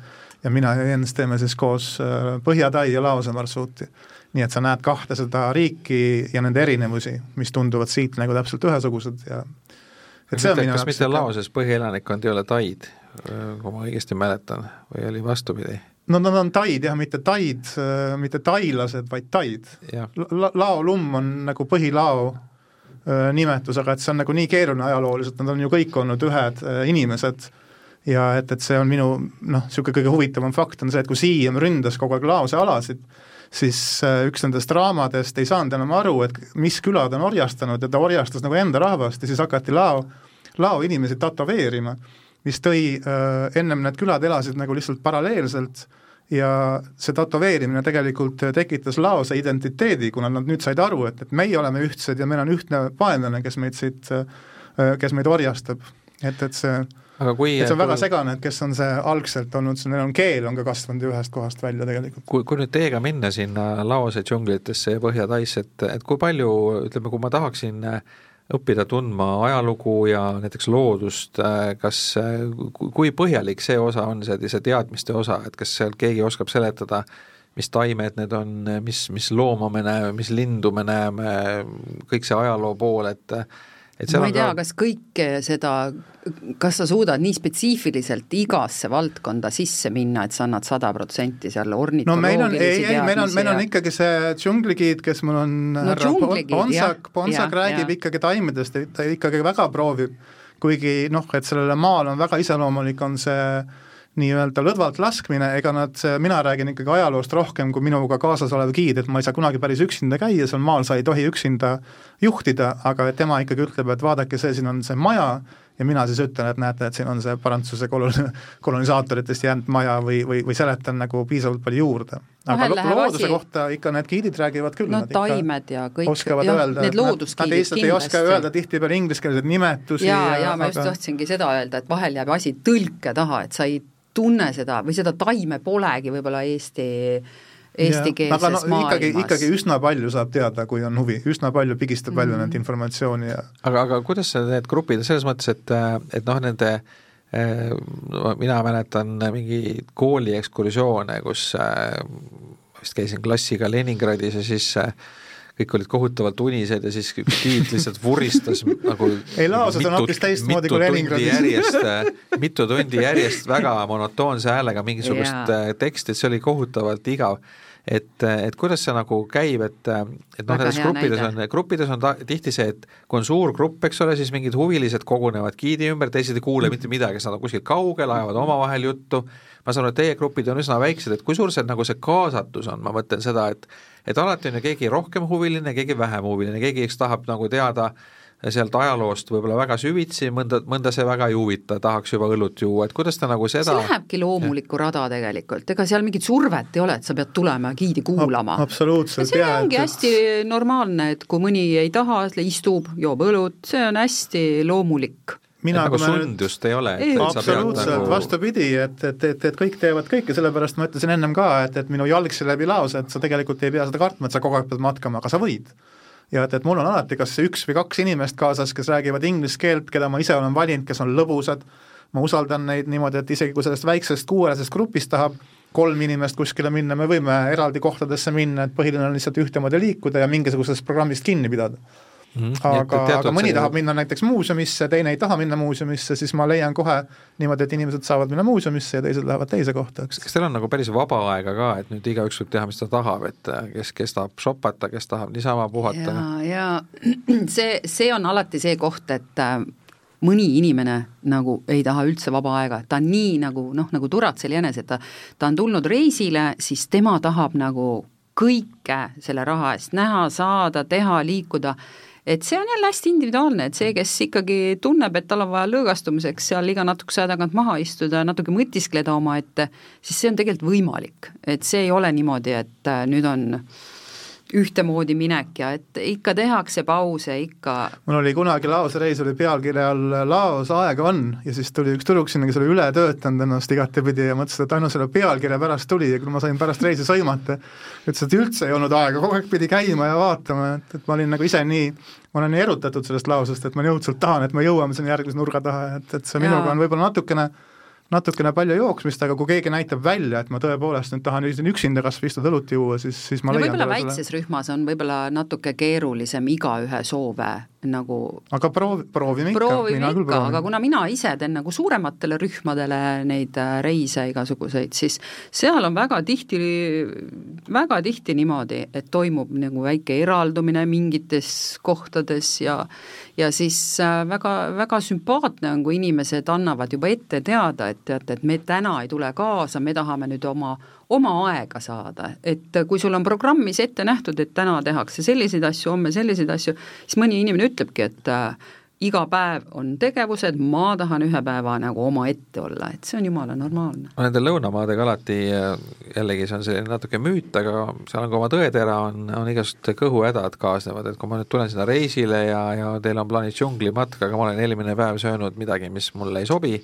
ja mina ja Jens teeme siis koos äh, Põhja-Tai ja Laose marsruuti. nii et sa näed kahte seda riiki ja nende erinevusi, mis tunduvad siit nagu täpselt ühesugused ja et kas mitte, kas mitte Laoses põhielanikkond ei ole taid, kui ma õigesti mäletan, või oli vastupidi? No nad on taid jah, mitte taid, mitte tailased, vaid taid La. Lao Lumm on nagu põhilao nimetus, aga et see on nagu nii keeruline ajalooliselt, nad on ju kõik olnud ühed inimesed ja et, et see on minu noh, niisugune kõige huvitavam fakt on see, et kui Siim ründas kogu aeg laose alasid, siis üks nendest raamadest ei saanud enam aru, et mis külad on orjastanud ja ta orjastas nagu enda rahvast ja siis hakati lao, lao inimesi tätoveerima, mis tõi äh,, ennem need külad elasid nagu lihtsalt paralleelselt ja see tätoveerimine tegelikult tekitas laose identiteedi, kuna nad nüüd said aru, et, et meie oleme ühtsed ja meil on ühtne vaenlane, kes meid siit, kes meid orjastab, et, et see aga kui et see on väga kui... segane, et kes on see algselt olnud, neil on keel on ka kasvanud ühest kohast välja tegelikult. kui, kui nüüd teiega minna sinna Laose džunglitesse ja Põhja-Taisse, et, et kui palju, ütleme, kui ma tahaksin õppida tundma ajalugu ja näiteks loodust, kas, kui põhjalik see osa on, see, see teadmiste osa, et kas seal keegi oskab seletada, mis taimed need on, mis, mis looma me näeme, mis lindu me näeme, kõik see ajaloo pool, et ma ei tea ka..., kas kõike seda, kas sa suudad nii spetsiifiliselt igasse valdkonda sisse minna, et sa annad sada protsenti seal ornitoloogilisi no meil on, ei, ei, meil on, meil on ikkagi see džungligiid, kes mul on no, härra Ponsak, Ponsak räägib ja. ikkagi taimedest, ta ikkagi väga proovib, kuigi noh, et sellele maal on väga iseloomulik, on see nii-öelda lõdvalt laskmine, ega nad, mina räägin ikkagi ajaloost rohkem kui minuga kaasas olev giid, et ma ei saa kunagi päris üksinda käia, seal maal sa ei tohi üksinda juhtida, aga tema ikkagi ütleb, et vaadake, see siin on see maja ja mina siis ütlen, et näete, et siin on see Prantsuse kolon-, kolonisaatoritest jäänud maja või, või, või seletan nagu piisavalt palju juurde. aga looduse asi... kohta ikka need giidid räägivad küll. no taimed ja kõik, jah, need loodusgiidid kindlasti. ei oska öelda tihtipeale ingliskeelseid nimetusi ja, ja, ja ma just aga... tahtsingi seda öelda, et vahel jääb asi tõlke taha, et sa ei tunne seda või seda taime polegi võib-olla Eesti eestikeelses ja, no, maailmas. ikkagi, ikkagi üsna palju saab teada, kui on huvi, üsna palju pigistab välja mm -hmm. neid informatsiooni ja aga, aga kuidas need grupid, selles mõttes, et, et noh, nende eh, mina mäletan mingi kooli ekskursioone, kus eh, vist käisin klassiga Leningradis ja siis äh, kõik olid kohutavalt unised ja siis üks giid lihtsalt vuristas nagu ei laosed on hoopis teistmoodi kui Leningradis mitu tundi järjest väga monotoonse häälega mingisugust yeah. teksti, et see oli kohutavalt igav et, et kuidas see nagu käib, et, et noh, nendes gruppides näide. on, gruppides on ta, tihti see, et kui on suur grupp, eks ole, siis mingid huvilised kogunevad giidi ümber, teised ei kuule mm. mitte midagi, sest nad on kuskil kaugel, ajavad omavahel juttu, ma saan aru, et teie grupid on üsna väiksed, et kui suur see nagu see kaasatus on, ma mõtlen seda, et et alati on ju keegi rohkem huviline, keegi vähem huviline, keegi, kes tahab nagu teada sealt ajaloost võib-olla väga süvitsi, mõnda, mõnda see väga ei huvita, tahaks juba õlut juua, et kuidas ta nagu seda see lähebki loomulikku rada tegelikult, ega seal mingit survet ei ole, et sa pead tulema giidi kuulama Ab. absoluutselt. see ja, ongi et... hästi normaalne, et kui mõni ei taha, istub, joob õlut, see on hästi loomulik mina nagu sund nüüd... ei ole. absoluutselt nagu..., vastupidi, et, et, et, et kõik teevad kõike, sellepärast ma ütlesin ennem ka, et, et minu jalgsi läbi lause, et sa tegelikult ei pea seda kartma, et sa kogu aeg pead matkama, aga sa võid. ja et, et mul on alati kas üks või kaks inimest kaasas, kes räägivad inglise keelt, keda ma ise olen valinud, kes on lõbusad, ma usaldan neid niimoodi, et isegi kui sellest väiksest kuuelisest grupist tahab kolm inimest kuskile minna, me võime eraldi kohtadesse minna, et põhiline on lihtsalt ühtemoodi liikuda ja mingisugusest programmist kinni pidada Mm -hmm. aga, aga mõni see... tahab minna näiteks muuseumisse, teine ei taha minna muuseumisse, siis ma leian kohe niimoodi, et inimesed saavad minna muuseumisse ja teised lähevad teise kohta, eks. kas teil on nagu päris vaba aega ka, et nüüd igaüks võib teha, mis ta tahab, et äh, kes, kes tahab shopata, kes tahab niisama puhata? ja, ja see, see on alati see koht, et äh, mõni inimene nagu ei taha üldse vaba aega, ta on nii nagu noh, nagu Turatsel jänes, et ta, ta on tulnud reisile, siis tema tahab nagu kõike selle raha eest näha, saada, teha, liikuda et see on jälle hästi individuaalne, et see, kes ikkagi tunneb, et tal on vaja lõõgastumiseks seal iga natukese aja tagant maha istuda, natuke mõtiskleda omaette, siis see on tegelikult võimalik, et see ei ole niimoodi, et äh, nüüd on ühtemoodi minek ja et ikka tehakse pause, ikka mul oli kunagi Laose reis oli pealkirja all Laos aega on ja siis tuli üks tüdruk sinna, kes oli üle töötanud ennast igatepidi ja mõtles, et ainult selle pealkirja pärast tuli ja kui ma sain pärast reisi sõimata, ütles, et üldse ei olnud aega, kogu aeg pidi käima ja vaatama, et, et ma olin nagu ise nii ma olen nii erutatud sellest lausest, et ma nii õudselt tahan, et me jõuame sinna järgmise nurga taha, et, et see minuga on võib-olla natukene natukene palju jooksmist, aga kui keegi näitab välja, et ma tõepoolest nüüd tahan üksinda kas või istuda õlut juua, siis, siis ma no leian võib-olla väikses rühmas on võib-olla natuke keerulisem igaühe soove nagu aga proovi, proovime ikka, küll proovin. aga kuna mina ise teen nagu suurematele rühmadele neid äh, reise igasuguseid, siis seal on väga tihti, väga tihti niimoodi, et toimub nagu väike eraldumine mingites kohtades ja ja siis äh, väga, väga sümpaatne on, kui inimesed annavad juba ette teada, et teate, et me täna ei tule kaasa, me tahame nüüd oma, oma aega saada, et kui sul on programmis ette nähtud, et täna tehakse selliseid asju, homme selliseid asju, siis mõni inimene ütlebki, et äh, iga päev on tegevused, ma tahan ühe päeva nagu omaette olla, et see on jumala normaalne. no nende lõunamaadega alati jällegi see on selline natuke müüt, aga seal on ka oma tõetera, on, on igasugused kõhuhädad kaasnevad, et kui ma nüüd tulen sinna reisile ja, ja teil on plaanis džunglimatk, aga ma olen eelmine päev söönud midagi, mis mulle ei sobi,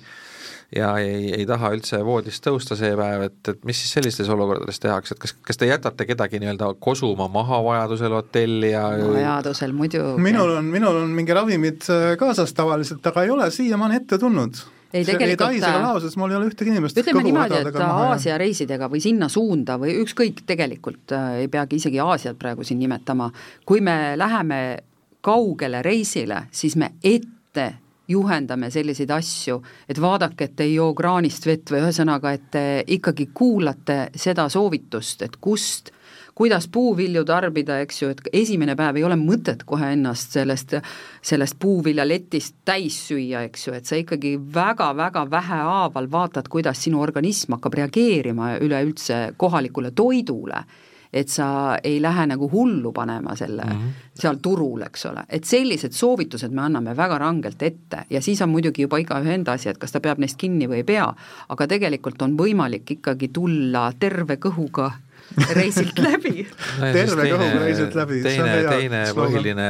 ja ei, ei taha üldse voodist tõusta see päev, et, et mis siis sellistes olukordades tehakse, et kas, kas te jätate kedagi nii-öelda kosuma maha vajadusel hotelli ja vajadusel muidugi. minul on, minul on mingi ravimid äh, kaasas tavaliselt, aga ei ole siiamaani ette tulnud ei tegelikult ei Taisega laoses mul ei ole ühtegi inimest ütleme niimoodi, et Aasia reisidega või sinna suunda või ükskõik, tegelikult äh, ei peagi isegi Aasiat praegu siin nimetama, kui me läheme kaugele reisile, siis me ette juhendame selliseid asju, et vaadake, et te ei joo kraanist vett või ühesõnaga, et te ikkagi kuulate seda soovitust, et kust kuidas puuvilju tarbida, eks ju, et esimene päev ei ole mõtet kohe ennast sellest, sellest puuviljaletist täis süüa, eks ju, et sa ikkagi väga-väga vähehaaval vaatad, kuidas sinu organism hakkab reageerima üleüldse kohalikule toidule et sa ei lähe nagu hullu panema selle mm -hmm. seal turul, eks ole, et sellised soovitused me anname väga rangelt ette ja siis on muidugi juba igaühe enda asi, et kas ta peab neist kinni või ei pea, aga tegelikult on võimalik ikkagi tulla terve kõhuga reisilt läbi no. terve kõhuga reisilt läbi. teine, teine slogan. põhiline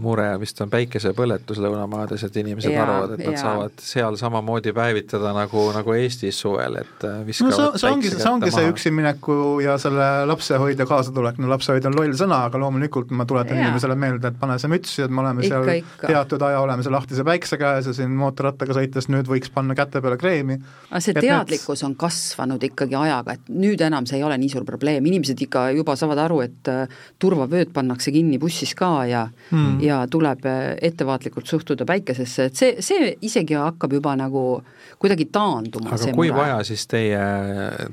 mure vist on päikesepõletus lõunamaades, et inimesed ja, arvavad, et nad ja. saavad seal samamoodi päevitada nagu, nagu Eestis suvel, et äh, viskavad no see, see ongi, see ongi see üksimineku ja selle lapsehoidja kaasatulek, no lapsehoid on loll sõna, aga loomulikult ma tuletan ja. inimesele meelde, et pane see müts ja et me oleme ikka, seal ikka. teatud aja oleme seal lahtise päikse käes ja siin mootorrattaga sõites nüüd võiks panna käte peale kreemi. aga see teadlikkus need... on kasvanud ikkagi ajaga, et nüüd enam see ei ole nii suur probleem, inimesed ikka juba saavad aru, et äh, turvavööd pannakse kinni bussis ka ja hmm. ja tuleb äh, ettevaatlikult suhtuda päikesesse, et see, see isegi hakkab juba nagu kuidagi taanduma. aga kui mure. vaja, siis teie,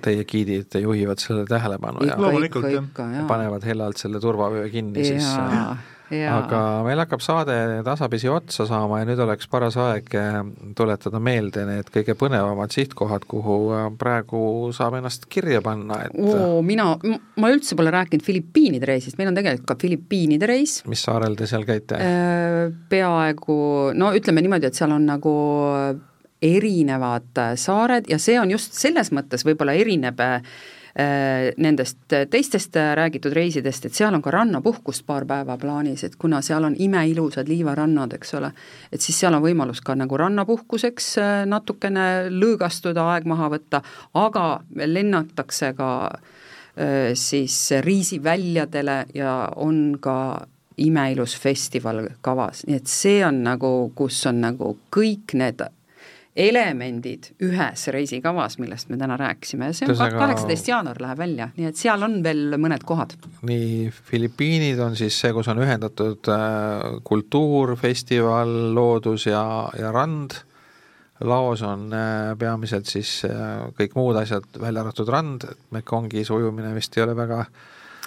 teie giidid juhivad sellele tähelepanu ikka, ja, ja panevad hellalt selle turvavöö kinni ja. siis äh, aga meil hakkab saade tasapisi otsa saama ja nüüd oleks paras aeg eh, tuletada meelde need kõige põnevamad sihtkohad, kuhu eh, praegu saab ennast kirja panna, et Oo, mina, ma üldse pole rääkinud Filipiinide reisist, meil on tegelikult ka Filipiinide reis. mis saarel te seal käite? Äh, peaaegu, no ütleme niimoodi, et seal on nagu erinevad saared ja see on just selles mõttes võib-olla erineb Äh, nendest teistest räägitud reisidest, et seal on ka rannapuhkust paar päeva plaanis, et kuna seal on imeilusad liivarannad, eks ole, et siis seal on võimalus ka nagu rannapuhkuseks äh, natukene lõõgastuda, aeg maha võtta, aga lennatakse ka äh, siis riisiväljadele ja on ka imeilus festival kavas, nii et see on nagu, kus on nagu kõik need elemendid ühes reisikavas, millest me täna rääkisime. Ja see on kaheksateist jaanuar läheb välja, nii et seal on veel mõned kohad. nii, Filipiinid on siis see, kus on ühendatud äh, kultuur, festival, loodus ja, ja rand, laos on äh, peamiselt siis äh, kõik muud asjad, välja arvatud rand, Mekongis ujumine vist ei ole väga äh,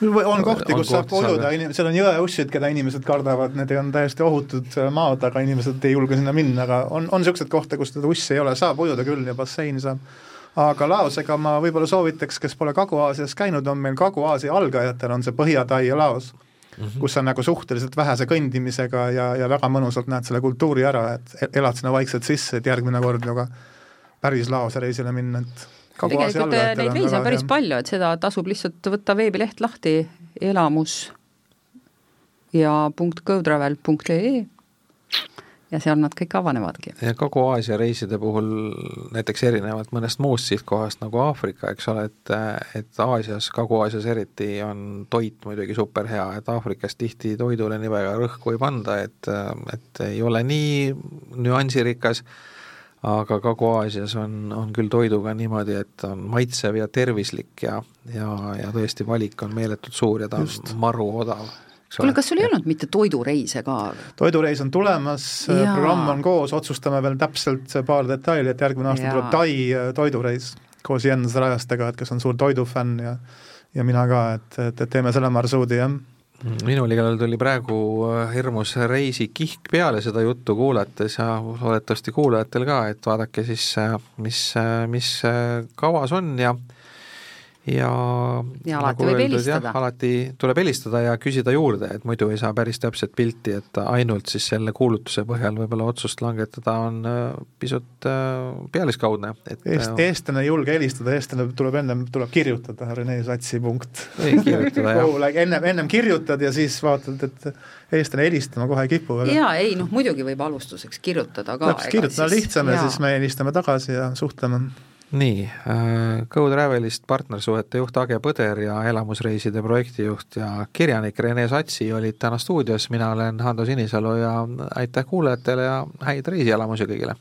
on kohti, kus saab ujuda, seal on jõeussid, keda inimesed kardavad, need on täiesti ohutud maad, aga inimesed ei julge sinna minna, aga on, on niisuguseid kohti, kus seda ussi ei ole, saab ujuda küll ja basseini saab. aga Laosega ma võib-olla soovitaks, kes pole Kagu-Aasias käinud, on meil Kagu-Aasia algajatel on see Põhja-Tai ja Laos mm, -hmm. kus on nagu suhteliselt vähese kõndimisega ja, ja väga mõnusalt näed selle kultuuri ära, et elad sinna vaikselt sisse, et järgmine kord ka päris Laose reisile minna, et tegelikult eh, neid reise on päris palju, et seda tasub lihtsalt võtta veebileht lahti, elamus ja punkt gotravel.ee ja seal nad kõik avanevadki. ja Kagu-Aasia reiside puhul näiteks erinevalt mõnest muust sihtkohast nagu Aafrika, eks ole, et et Aasias, Kagu-Aasias eriti on toit muidugi super hea, et Aafrikas tihti toidule nii väga rõhku ei panda, et et ei ole nii nüansirikas, aga Kagu-Aasias on, on küll toiduga niimoodi, et on maitsev ja tervislik ja, ja, ja tõesti valik on meeletult suur ja ta Just. on maru odav kuule, kas sul ei olnud mitte toidureise ka? toidureis on tulemas, programm on koos, otsustame veel täpselt paar detaili, et järgmine aasta ja. tuleb Tai äh, toidureis koos Jens Rajastega, et kes on suur toidufänn ja ja mina ka, et, et, et teeme selle marsruudi, jah minul igal tuli praegu äh, hirmus reisikihk peale seda juttu kuulates ja loodetavasti kuulajatel ka, et vaadake siis, äh, mis, mis kavas on ja ja ja alati nagu võib öeldud, helistada. alati tuleb helistada ja küsida juurde, et muidu ei saa päris täpset pilti, et ainult siis selle kuulutuse põhjal võib-olla otsust langetada on äh, pisut äh, pealiskaudne, et Eest, äh, eestlane ei julge helistada, eestlane tuleb ennem, tuleb kirjutada, Rene Satsi punkt. kirjutada, jah. ennem, ennem kirjutad ja siis vaatad, et eestlane helistama kohe ei kipu jaa, ei noh, muidugi võib alustuseks kirjutada ka. kirjutada lihtsam ja siis me helistame tagasi ja suhtleme nii äh,, Go Travelist partnersuhete juht Age Põder ja elamusreiside projektijuht ja kirjanik Rene Satsi olid täna stuudios, mina olen Hando Sinisalu ja aitäh kuulajatele ja häid reisielamusi kõigile!